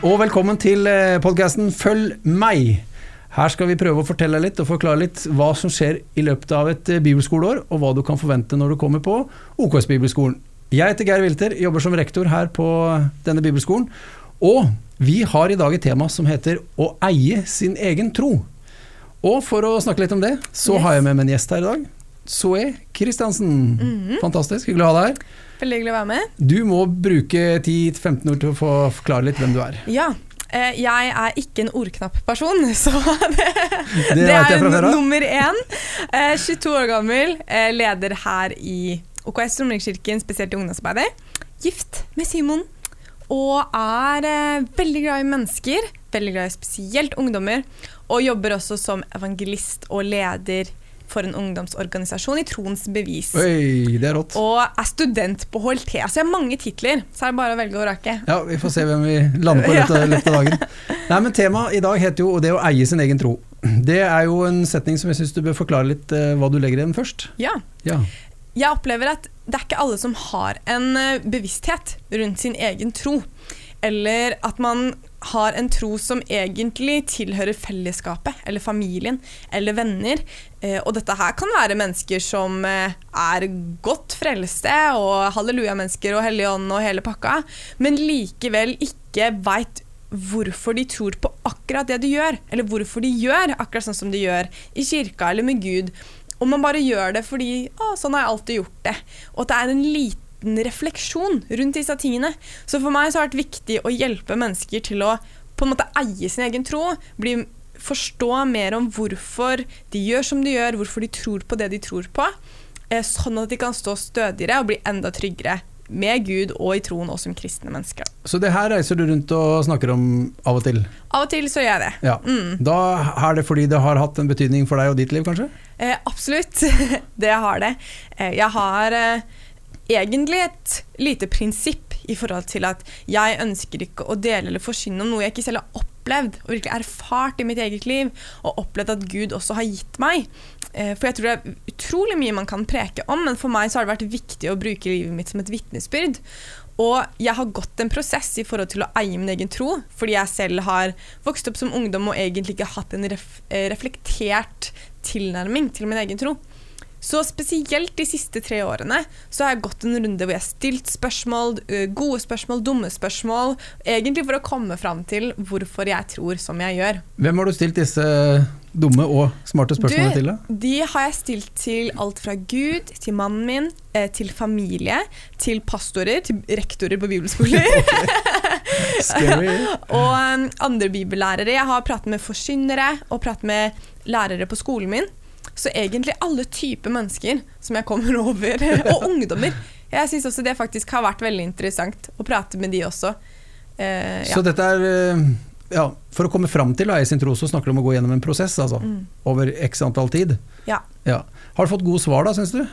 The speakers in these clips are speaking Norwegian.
og velkommen til podkasten Følg meg. Her skal vi prøve å fortelle litt og forklare litt hva som skjer i løpet av et bibelskoleår, og hva du kan forvente når du kommer på OKS bibelskolen. Jeg heter Geir Wilter, jobber som rektor her på denne bibelskolen. Og vi har i dag et tema som heter å eie sin egen tro. Og for å snakke litt om det, så yes. har jeg med meg en gjest her i dag. Zoe Kristiansen. Mm -hmm. Fantastisk, hyggelig å ha deg her. Veldig hyggelig å være med. Du må bruke 10-15 ord til å få forklare litt hvem du er. Ja, eh, jeg er ikke en ordknapp person, så det, det, det er nummer én. 22 eh, år gammel, eh, leder her i OKS Romerikskirken, spesielt i ungdomsarbeidet. Gift med Simon. Og er veldig glad i mennesker, veldig glad i spesielt ungdommer. Og jobber også som evangelist og leder for en ungdomsorganisasjon i Troens Bevis. Oi, det er rått. Og er student på HLT. Så jeg har mange titler, så er det bare å velge å vrake. Ja, vi får se hvem vi lander på i løpet av dagen. Nei, men Temaet i dag heter jo det å eie sin egen tro. Det er jo en setning som jeg syns du bør forklare litt uh, hva du legger i den først. Ja. ja. Jeg opplever at det er ikke alle som har en eh, bevissthet rundt sin egen tro. Eller at man har en tro som egentlig tilhører fellesskapet eller familien eller venner. Eh, og dette her kan være mennesker som eh, er godt frelste og halleluja-mennesker og Hellige Ånd og hele pakka, men likevel ikke veit hvorfor de tror på akkurat det de gjør, eller hvorfor de gjør akkurat sånn som de gjør i kirka eller med Gud. Og man bare gjør det fordi 'Å, sånn har jeg alltid gjort det'. Og at det er en liten refleksjon rundt disse tingene. Så for meg så har det vært viktig å hjelpe mennesker til å på en måte eie sin egen tro. Bli, forstå mer om hvorfor de gjør som de gjør, hvorfor de tror på det de tror på. Eh, sånn at de kan stå stødigere og bli enda tryggere med Gud og i troen og som kristne mennesker. Så det her reiser du rundt og snakker om av og til? Av og til så gjør jeg det. Ja. Mm. Da er det fordi det har hatt en betydning for deg og ditt liv, kanskje? Eh, absolutt, det har det. Eh, jeg har eh, egentlig et lite prinsipp i forhold til at jeg ønsker ikke å dele eller forsyne om noe jeg ikke selv har opplevd og virkelig erfart i mitt eget liv, og opplevd at Gud også har gitt meg. Eh, for jeg tror det er utrolig mye man kan preke om, men for meg så har det vært viktig å bruke livet mitt som et vitnesbyrd. Og jeg har gått en prosess i forhold til å eie min egen tro, fordi jeg selv har vokst opp som ungdom og egentlig ikke hatt en eh, reflektert tilnærming til min egen tro. Så spesielt de siste tre årene så har jeg gått en runde hvor jeg har stilt spørsmål, gode spørsmål, dumme spørsmål, egentlig for å komme fram til hvorfor jeg tror som jeg gjør. Hvem har du stilt disse dumme og smarte spørsmålene til? da? De har jeg stilt til alt fra Gud, til mannen min, til familie, til pastorer, til rektorer på bibelskoler. og andre bibellærere. Jeg har pratet med forsynere og pratet med lærere på skolen min. Så egentlig alle typer mennesker som jeg kommer over, og ungdommer. Jeg syns også det faktisk har vært veldig interessant å prate med de også. Eh, ja. Så dette er eh, ja, For å komme fram til å eie sin tro, så snakker du om å gå gjennom en prosess altså, mm. over x antall tid. Ja. ja. Har du fått gode svar, da, syns du?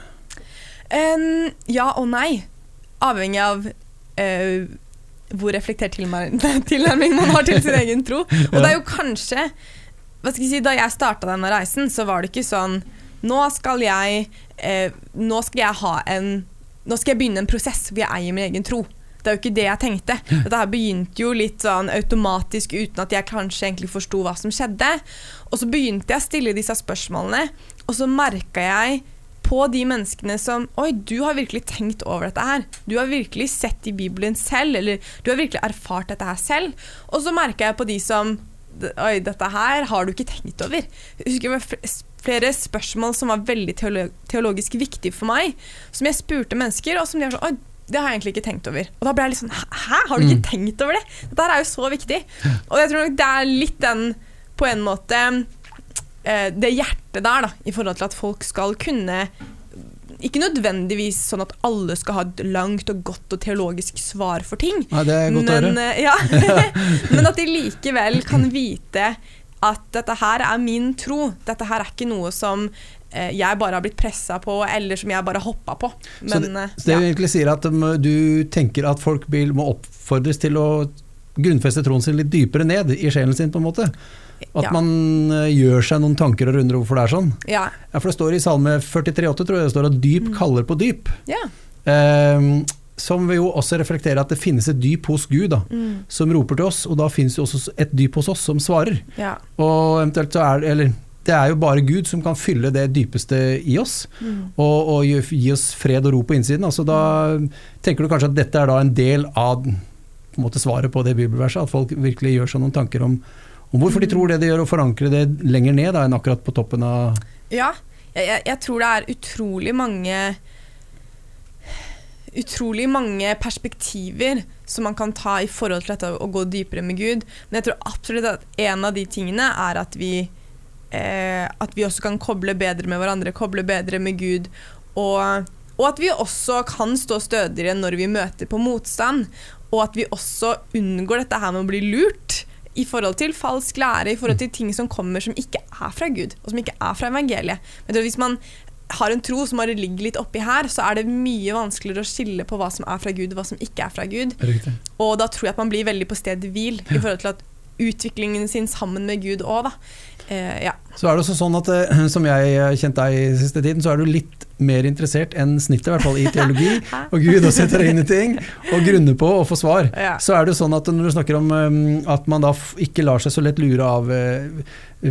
Um, ja og nei. Avhengig av uh, hvor reflektert tilnærming man har til sin egen tro. Og det er jo kanskje jeg si, Da jeg starta denne reisen, så var det ikke sånn Nå skal jeg, eh, nå skal jeg ha en Nå skal jeg begynne en prosess hvor jeg eier min egen tro. Det er jo ikke det jeg tenkte. Dette her begynte jo litt sånn automatisk uten at jeg kanskje egentlig forsto hva som skjedde. Og så begynte jeg å stille disse spørsmålene, og så merka jeg på de menneskene som Oi, du har virkelig tenkt over dette her. Du har virkelig sett i Bibelen selv, eller du har virkelig erfart dette her selv. Og så merka jeg på de som Oi, dette her har du ikke tenkt over. Jeg husker det var flere spørsmål som var veldig teologisk viktige for meg, som jeg spurte mennesker, og som de var sånn Oi, det har jeg egentlig ikke tenkt over. Og da ble jeg litt sånn Hæ, har du ikke mm. tenkt over det? Dette er jo så viktig. Og jeg tror nok det er litt den, på en måte eh, Det hjertet der, da, i forhold til at folk skal kunne ikke nødvendigvis sånn at alle skal ha et langt og godt og teologisk svar for ting. Ja, det er godt men, å høre. Ja, men at de likevel kan vite at dette her er min tro. Dette her er ikke noe som eh, jeg bare har blitt pressa på, eller som jeg bare hoppa på. Men, så det, så det ja. egentlig sier at um, du tenker at folk må oppfordres til å grunnfeste troen sin litt dypere ned i sjelen sin, på en måte? At ja. man eh, gjør seg noen tanker og runder hvorfor det er sånn. Ja. ja for det står i Salme 43,8 tror jeg det står at dyp mm. kaller på dyp. Ja. Eh, som vil jo også reflektere at det finnes et dyp hos Gud da, Mm. som roper til oss, og da finnes det også et dyp hos oss som svarer. Ja. Og eventuelt så er det eller, det er jo bare Gud som kan fylle det dypeste i oss, Mm. og, og gi, gi oss fred og ro på innsiden. Altså, da tenker du kanskje at dette er da en del av på en måte, svaret på det bibelverset, at folk virkelig gjør seg noen tanker om, om hvorfor de tror det de gjør, å forankre det lenger ned da, enn akkurat på toppen av Ja, jeg, jeg tror det er utrolig mange Utrolig mange perspektiver som man kan ta i forhold til dette å gå dypere med Gud. Men jeg tror absolutt at en av de tingene er at vi eh, At vi også kan koble bedre med hverandre, koble bedre med Gud. Og, og at vi også kan stå stødigere når vi møter på motstand. Og at vi også unngår dette her med å bli lurt i forhold til falsk lære, i forhold til ting som kommer som ikke er fra Gud, og som ikke er fra evangeliet. Men hvis man har en tro som bare ligger litt oppi her, så er det mye vanskeligere å skille på hva som er fra Gud, og hva som ikke er fra Gud. Riktig. Og da tror jeg at man blir veldig på stedet hvil i forhold til at utviklingen sin sammen med Gud òg, da. Eh, ja. Så er det også sånn at, eh, som jeg har kjent deg i siste tiden, så er du litt mer interessert enn snittet, i hvert fall i teologi og Gud, og setter deg inn i ting, og grunner på å få svar. Ja. Så er det sånn at når du snakker om at man da ikke lar seg så lett lure av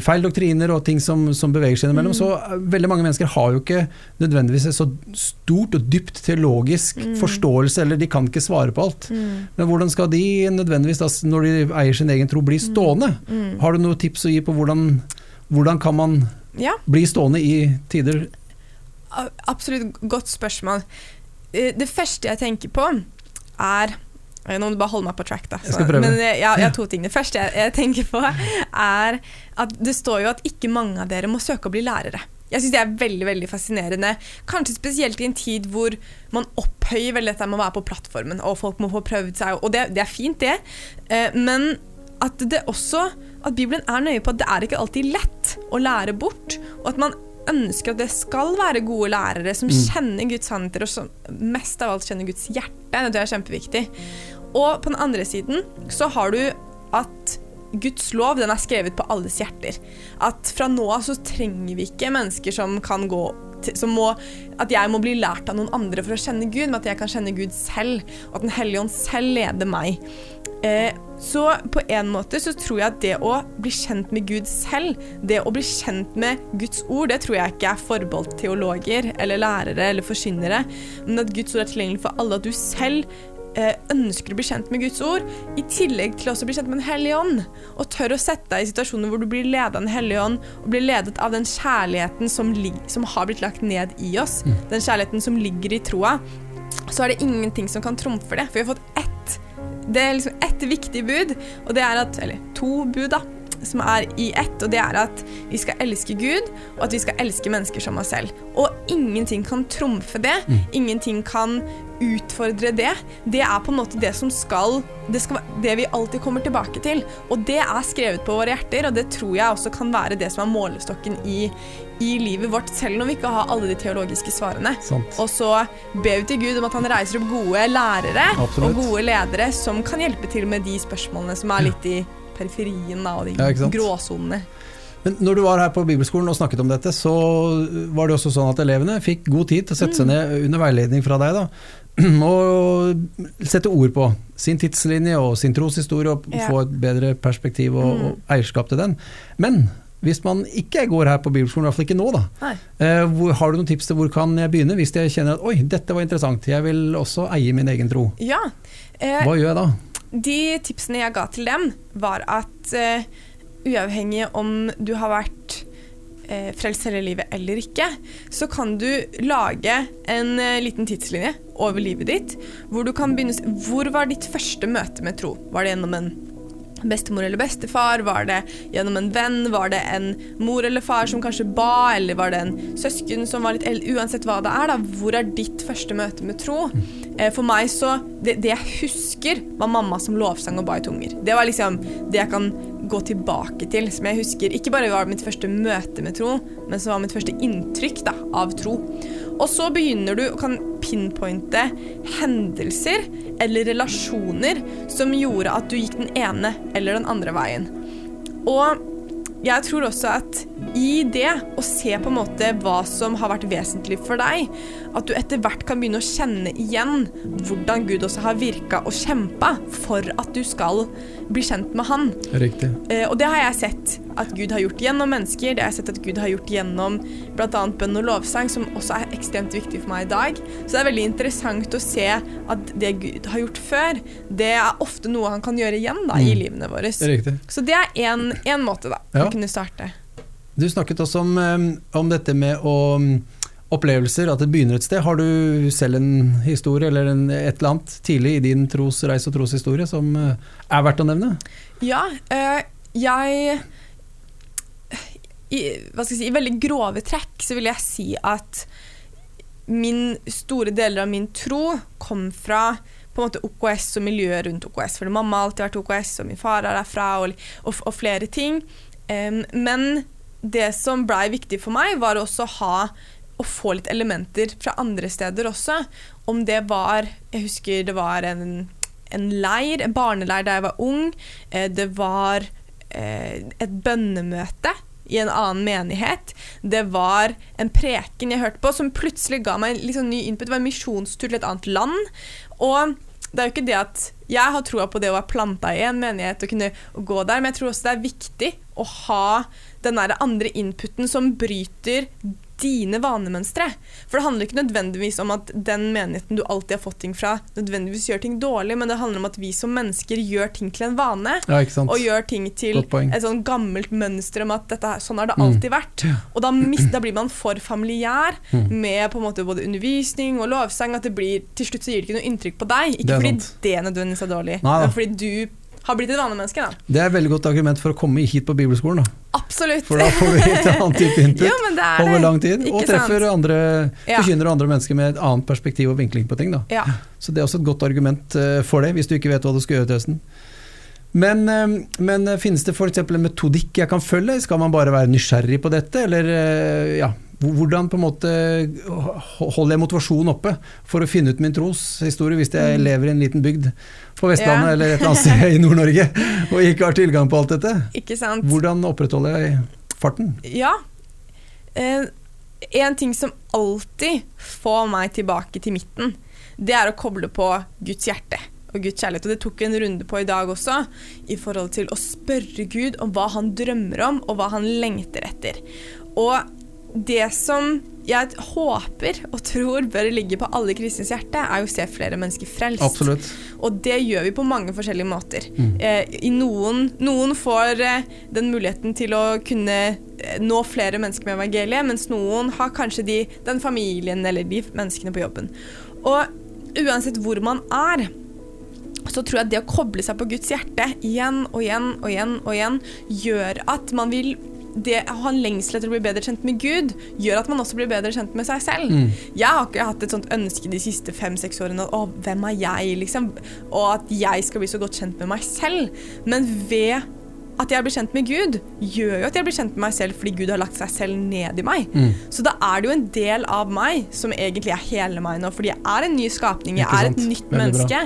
feil doktriner og ting som, som beveger seg innimellom, Mm. så uh, veldig mange mennesker har jo ikke nødvendigvis et så stort og dypt teologisk Mm. forståelse, eller de kan ikke svare på alt. Mm. Men hvordan skal de nødvendigvis, da, når de eier sin egen tro, bli stående? Mm. Har du noen tips å gi på hvordan, hvordan kan man ja. bli stående i tider Absolutt godt spørsmål. Eh, Det første jeg tenker på, er eh, Nå må du bare holde meg på track, da. Jeg skal prøve. Men jeg, jeg har to ting. Det første jeg, jeg tenker på, er at det står jo at ikke mange av dere må søke å bli lærere. Jeg synes Det er veldig veldig fascinerende. Kanskje spesielt i en tid hvor man opphøyer veldig dette med å være på plattformen, og folk må få prøvd seg, og det, det er fint, det. Eh, Men at det også At Bibelen er nøye på at det er ikke alltid lett å lære bort, og at man ønsker at det skal være gode lærere som Mm. kjenner Guds sannheter, og som mest av alt kjenner Guds hjerte. Det er kjempeviktig. Og på den andre siden så har du at Guds lov den er skrevet på alles hjerter. At fra nå av så trenger vi ikke mennesker som kan gå som må, At jeg må bli lært av noen andre for å kjenne Gud, men at jeg kan kjenne Gud selv. Og at Den hellige ånd selv leder meg. Eh, så på en måte så tror jeg at det å bli kjent med Gud selv, det å bli kjent med Guds ord, det tror jeg ikke er forbeholdt teologer eller lærere eller forkynnere, men at Guds ord er tilgjengelig for alle. At du selv ønsker å bli kjent med Guds ord, i tillegg til også å bli kjent med Den hellige ånd. Og tør å sette deg i situasjoner hvor du blir ledet av Den hellige ånd, og blir ledet av den kjærligheten som, som har blitt lagt ned i oss, den kjærligheten som ligger i troa, så er det ingenting som kan trumfe det. For vi har fått ett det er liksom ett viktig bud, og det er at Eller to bud, da. Som er i ett, og det er at vi skal elske Gud, og at vi skal elske mennesker som oss selv. Og ingenting kan trumfe det. Ingenting kan utfordre det. Det er på en måte det som skal det, skal det vi alltid kommer tilbake til. Og det er skrevet på våre hjerter, og det tror jeg også kan være det som er målestokken i, i livet vårt, selv når vi ikke har alle de teologiske svarene. Sant. Og så ber vi til Gud om at han reiser opp gode lærere Absolutt. og gode ledere som kan hjelpe til med de spørsmålene som er litt i periferien da, og de Ja, gråsonene. Men når du var her på bibelskolen og snakket om dette, så var det også sånn at elevene fikk god tid til å sette seg ned under veiledning fra deg, da. Og sette ord på sin tidslinje og sin troshistorie, og Ja. få et bedre perspektiv og, og eierskap til den. Men hvis man ikke går her på bibelskolen, i hvert fall ikke nå, da. Eh, hvor, har du noen tips til hvor kan jeg begynne, hvis jeg kjenner at oi, dette var interessant, jeg vil også eie min egen tro. Ja. Eh, Hva gjør jeg da? De tipsene jeg ga til dem, var at uh, uavhengig om du har vært uh, frelst hele livet eller ikke, så kan du lage en uh, liten tidslinje over livet ditt, hvor du kan begynne Hvor var ditt første møte med tro? Var det gjennom en bestemor eller bestefar? Var det gjennom en venn? Var det en mor eller far som kanskje ba? Eller var det en søsken som var litt eldre? Uansett hva det er, da, hvor er ditt første møte med tro? Eh, For meg så det, det jeg husker, var mamma som lovsang og ba i tunger. Det var liksom det jeg kan gå tilbake til, som jeg husker. Ikke bare var mitt første møte med tro, men som var mitt første inntrykk da, av tro. Og så begynner du å pinpointe hendelser eller relasjoner som gjorde at du gikk den ene eller den andre veien. Og jeg tror også at i det og se på en måte hva som har vært vesentlig for deg, at du etter hvert kan begynne å kjenne igjen hvordan Gud også har virka og kjempa for at du skal bli kjent med Han. Riktig. Eh, og det har jeg sett at Gud har gjort gjennom mennesker. Det har jeg sett at Gud har gjort gjennom bl.a. bønn og lovsang, som også er ekstremt viktig for meg i dag. Så det er veldig interessant å se at det Gud har gjort før, det er ofte noe han kan gjøre igjen da, i Mm. livene våre. Riktig. Så det er én måte da, Ja. å kunne starte. Du snakket også om, eh, om dette med å mm, opplevelser, at det begynner et sted. Har du selv en historie eller en, et eller annet tidlig i din trosreise og troshistorie som eh, er verdt å nevne? Ja, øh, jeg i, si, I veldig grove trekk så vil jeg si at min store deler av min tro kom fra på en måte OKS og miljøet rundt OKS. Fordi mamma har alltid vært OKS, og min far er derfra, og, og, og flere ting. Um, men det som blei viktig for meg, var også å ha å få litt elementer fra andre steder også. Om det var Jeg husker det var en, en leir, en barneleir da jeg var ung. Eh, det var eh, et bønnemøte i en annen menighet. Det var en preken jeg hørte på som plutselig ga meg en sånn ny input. Det var en misjonstur til et annet land. Og det er jo ikke det at jeg har troa på det å være planta i en menighet og kunne gå der, men jeg tror også det er viktig å ha den der andre inputen som bryter dine vanemønstre. For det handler ikke nødvendigvis om at den menigheten du alltid har fått ting fra, nødvendigvis gjør ting dårlig, men det handler om at vi som mennesker gjør ting til en vane. Ja? Og gjør ting til et sånn gammelt mønster om at dette, sånn har det Mm. alltid vært. Og da, mist, da blir man for familiær Mm. med på en måte både undervisning og lovsang at det blir, til slutt så gir det ikke noe inntrykk på deg. Ikke fordi sant. det nødvendigvis er dårlig, Nei men fordi du har blitt et vanemenneske. da. Det er et veldig godt argument for å komme hit på bibelskolen, da. Absolutt. For da får vi et annet type input jo, men det er over lang tid, og treffer sant? andre Ja. forkynnere og andre mennesker med et annet perspektiv og vinkling på ting. da. Ja. Så det er også et godt argument eh, for det, hvis du ikke vet hva du skal gjøre til høsten. Men, eh, men eh, finnes det f.eks. en metodikk jeg kan følge? Skal man bare være nysgjerrig på dette, eller ja, hvordan på en måte holder jeg motivasjonen oppe for å finne ut min troshistorie hvis jeg Mm. lever i en liten bygd på Vestlandet Ja. eller et eller annet sted i Nord-Norge og ikke har tilgang på alt dette? Ikke sant? Hvordan opprettholder jeg farten? Ja. Eh, en ting som alltid får meg tilbake til midten, det er å koble på Guds hjerte og Guds kjærlighet. Og det tok en runde på i dag også, i forhold til å spørre Gud om hva han drømmer om, og hva han lengter etter. Og det som jeg håper og tror bør ligge på alle kristnes hjerte, er jo å se flere mennesker frelst. Absolutt. Og det gjør vi på mange forskjellige måter. Mm. Eh, i noen, noen får eh, den muligheten til å kunne eh, nå flere mennesker med evangeliet, mens noen har kanskje de, den familien eller de menneskene på jobben. Og uansett hvor man er, så tror jeg det å koble seg på Guds hjerte igjen og igjen og igjen og igjen, gjør at man vil det å ha en lengsel etter å bli bedre kjent med Gud, gjør at man også blir bedre kjent med seg selv. Mm. Jeg har ikke hatt et sånt ønske de siste fem-seks årene å, hvem er jeg, liksom? Og at jeg skal bli så godt kjent med meg selv. Men ved at jeg blir kjent med Gud, gjør jo at jeg blir kjent med meg selv fordi Gud har lagt seg selv ned i meg. Mm. Så da er det jo en del av meg som egentlig er hele meg nå, fordi jeg er en ny skapning, jeg er et nytt Veldig menneske.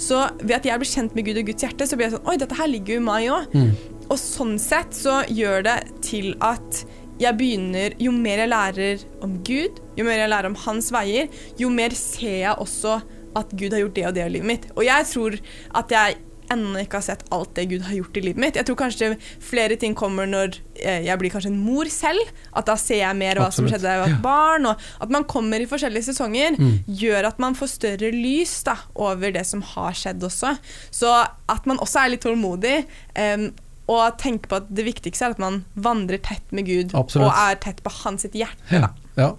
Så ved at jeg blir kjent med Gud og Guds hjerte, så blir jeg sånn Oi, dette her ligger jo i meg òg. Mm. Og sånn sett så gjør det til at jeg begynner Jo mer jeg lærer om Gud, jo mer jeg lærer om hans veier, jo mer ser jeg også at Gud har gjort det og det i livet mitt. Og jeg tror at jeg ennå ikke har sett alt det Gud har gjort i livet mitt. Jeg tror kanskje flere ting kommer når eh, jeg blir kanskje en mor selv. At da ser jeg mer hva som skjedde da jeg var et barn. Og at man kommer i forskjellige sesonger, Mm. gjør at man får større lys da, over det som har skjedd også. Så at man også er litt tålmodig. em, og tenke på at det viktigste er at man vandrer tett med Gud Absolutt. og er tett på hans sitt hjerte. Ja. ja.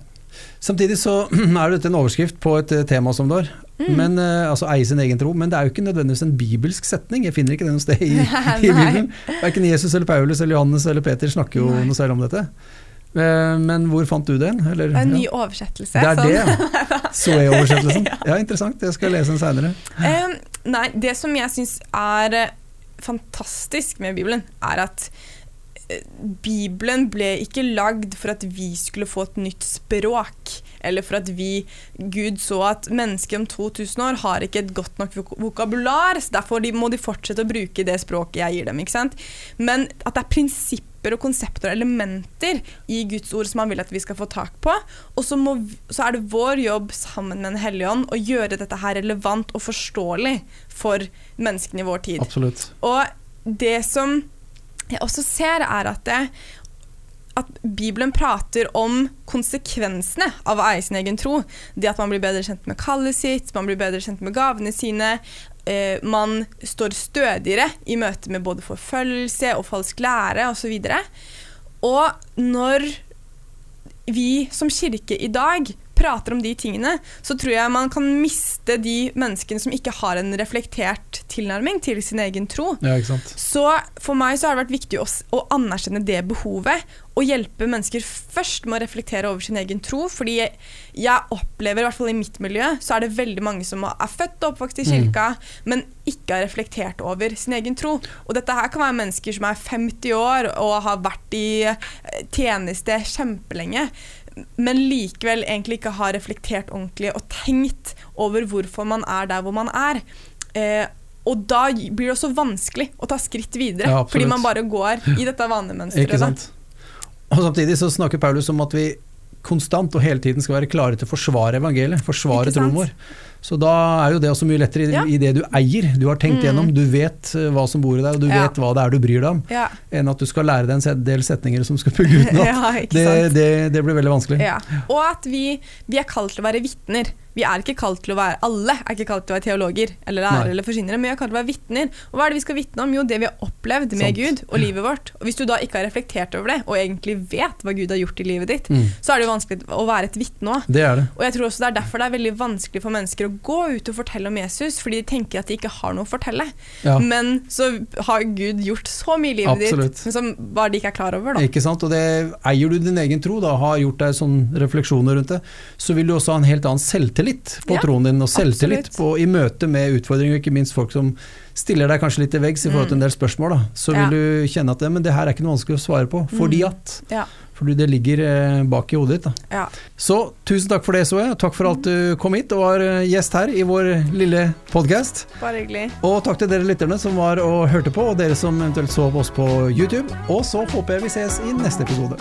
Samtidig så er dette en overskrift på et eh, tema som det har. Mm. Men, eh, altså eie sin egen tro. Men det er jo ikke nødvendigvis en bibelsk setning. Jeg finner ikke det noe sted i, i Bibelen. Verken Jesus eller Paulus eller Johannes eller Peter snakker jo Nei. noe særlig om dette. Eh, Men hvor fant du den? Eller, er en ny ja. oversettelse. Det er sånn. det, ja. Zoe-oversettelsen. Ja, interessant. Jeg skal lese den seinere. Um, nei, det som jeg syns er fantastisk med Bibelen, er at eh, Bibelen ble ikke lagd for at vi skulle få et nytt språk eller for at vi Gud så at mennesker om 2000 år har ikke et godt nok vokabular, så derfor de, må de fortsette å bruke det språket jeg gir dem. ikke sant? Men at det er prinsipper og konsepter og elementer i Guds ord som han vil at vi skal få tak på. Og så, må, så er det vår jobb sammen med Den hellige ånd å gjøre dette her relevant og forståelig for menneskene i vår tid. Absolutt. Og det som jeg også ser, er at, det, at Bibelen prater om konsekvensene av å eie sin egen tro. Det at man blir bedre kjent med kallet sitt, man blir bedre kjent med gavene sine. Eh, man står stødigere i møte med både forfølgelse og falsk lære osv. Og, og når vi som kirke i dag prater om de tingene, så tror jeg man kan miste de menneskene som ikke har en reflektert tilnærming til sin egen tro. Ja. Så for meg så har det vært viktig å, å anerkjenne det behovet, og hjelpe mennesker først med å reflektere over sin egen tro. Fordi jeg, jeg opplever, i hvert fall i mitt miljø, så er det veldig mange som er født og oppvokst i kirka, men ikke har reflektert over sin egen tro. Og dette her kan være mennesker som er 50 år og har vært i eh, tjeneste kjempelenge. Men likevel egentlig ikke har reflektert ordentlig og tenkt over hvorfor man er der hvor man er. Eh, og da blir det også vanskelig å ta skritt videre, Ja, fordi man bare går i dette vanemønsteret. Og Samtidig så snakker Paulus om at vi konstant og hele tiden skal være klare til å forsvare evangeliet, forsvare troen vår. Så da er jo det også mye lettere i, Ja. i det du eier. Du har tenkt Mm. gjennom, du vet eh, hva som bor i deg, og du Ja. vet hva det er du bryr deg om, Ja, enn at du skal lære deg en del setninger som skal pugge utenat. det, det, det blir veldig vanskelig. Ja. Og at vi, vi er kalt til å være vitner. Vi er ikke kalt til å være Alle er ikke kalt til å være teologer eller lærere eller forsynere, men vi er kalt til å være vitner. Og hva er det vi skal vitne om? Jo, det vi har opplevd med Sant. Gud og livet vårt. Og hvis du da ikke har reflektert over det, og egentlig vet hva Gud har gjort i livet ditt, Mm. så er det jo vanskelig å være et vitne òg. Det det. Og jeg tror også det er derfor det er veldig vanskelig for mennesker å gå ut og fortelle om Jesus, fordi de tenker at de ikke har noe å fortelle. Ja. Men så har Gud gjort så mye i livet Absolutt. ditt, som bare de ikke er klar over. da. Ikke sant? Og det, eier du din egen tro, da, har gjort deg sånne refleksjoner rundt det, så vil du også ha en helt annen selvtillit på Ja, troen din, og selvtillit på, i møte med utfordringer, ikke minst folk som stiller deg kanskje litt til veggs i forhold til en del spørsmål. Da. Så vil Ja. du kjenne at det, men det her er ikke noe vanskelig å svare på, fordi Mm. at Ja. Fordi det ligger eh, bak i hodet ditt. Da. Ja. Så tusen takk for det, Soe. Takk for at du kom hit og var eh, gjest her i vår lille podkast. Bare hyggelig. Og takk til dere lytterne som var og hørte på, og dere som eventuelt så på oss på YouTube. Og så håper jeg vi ses i neste episode.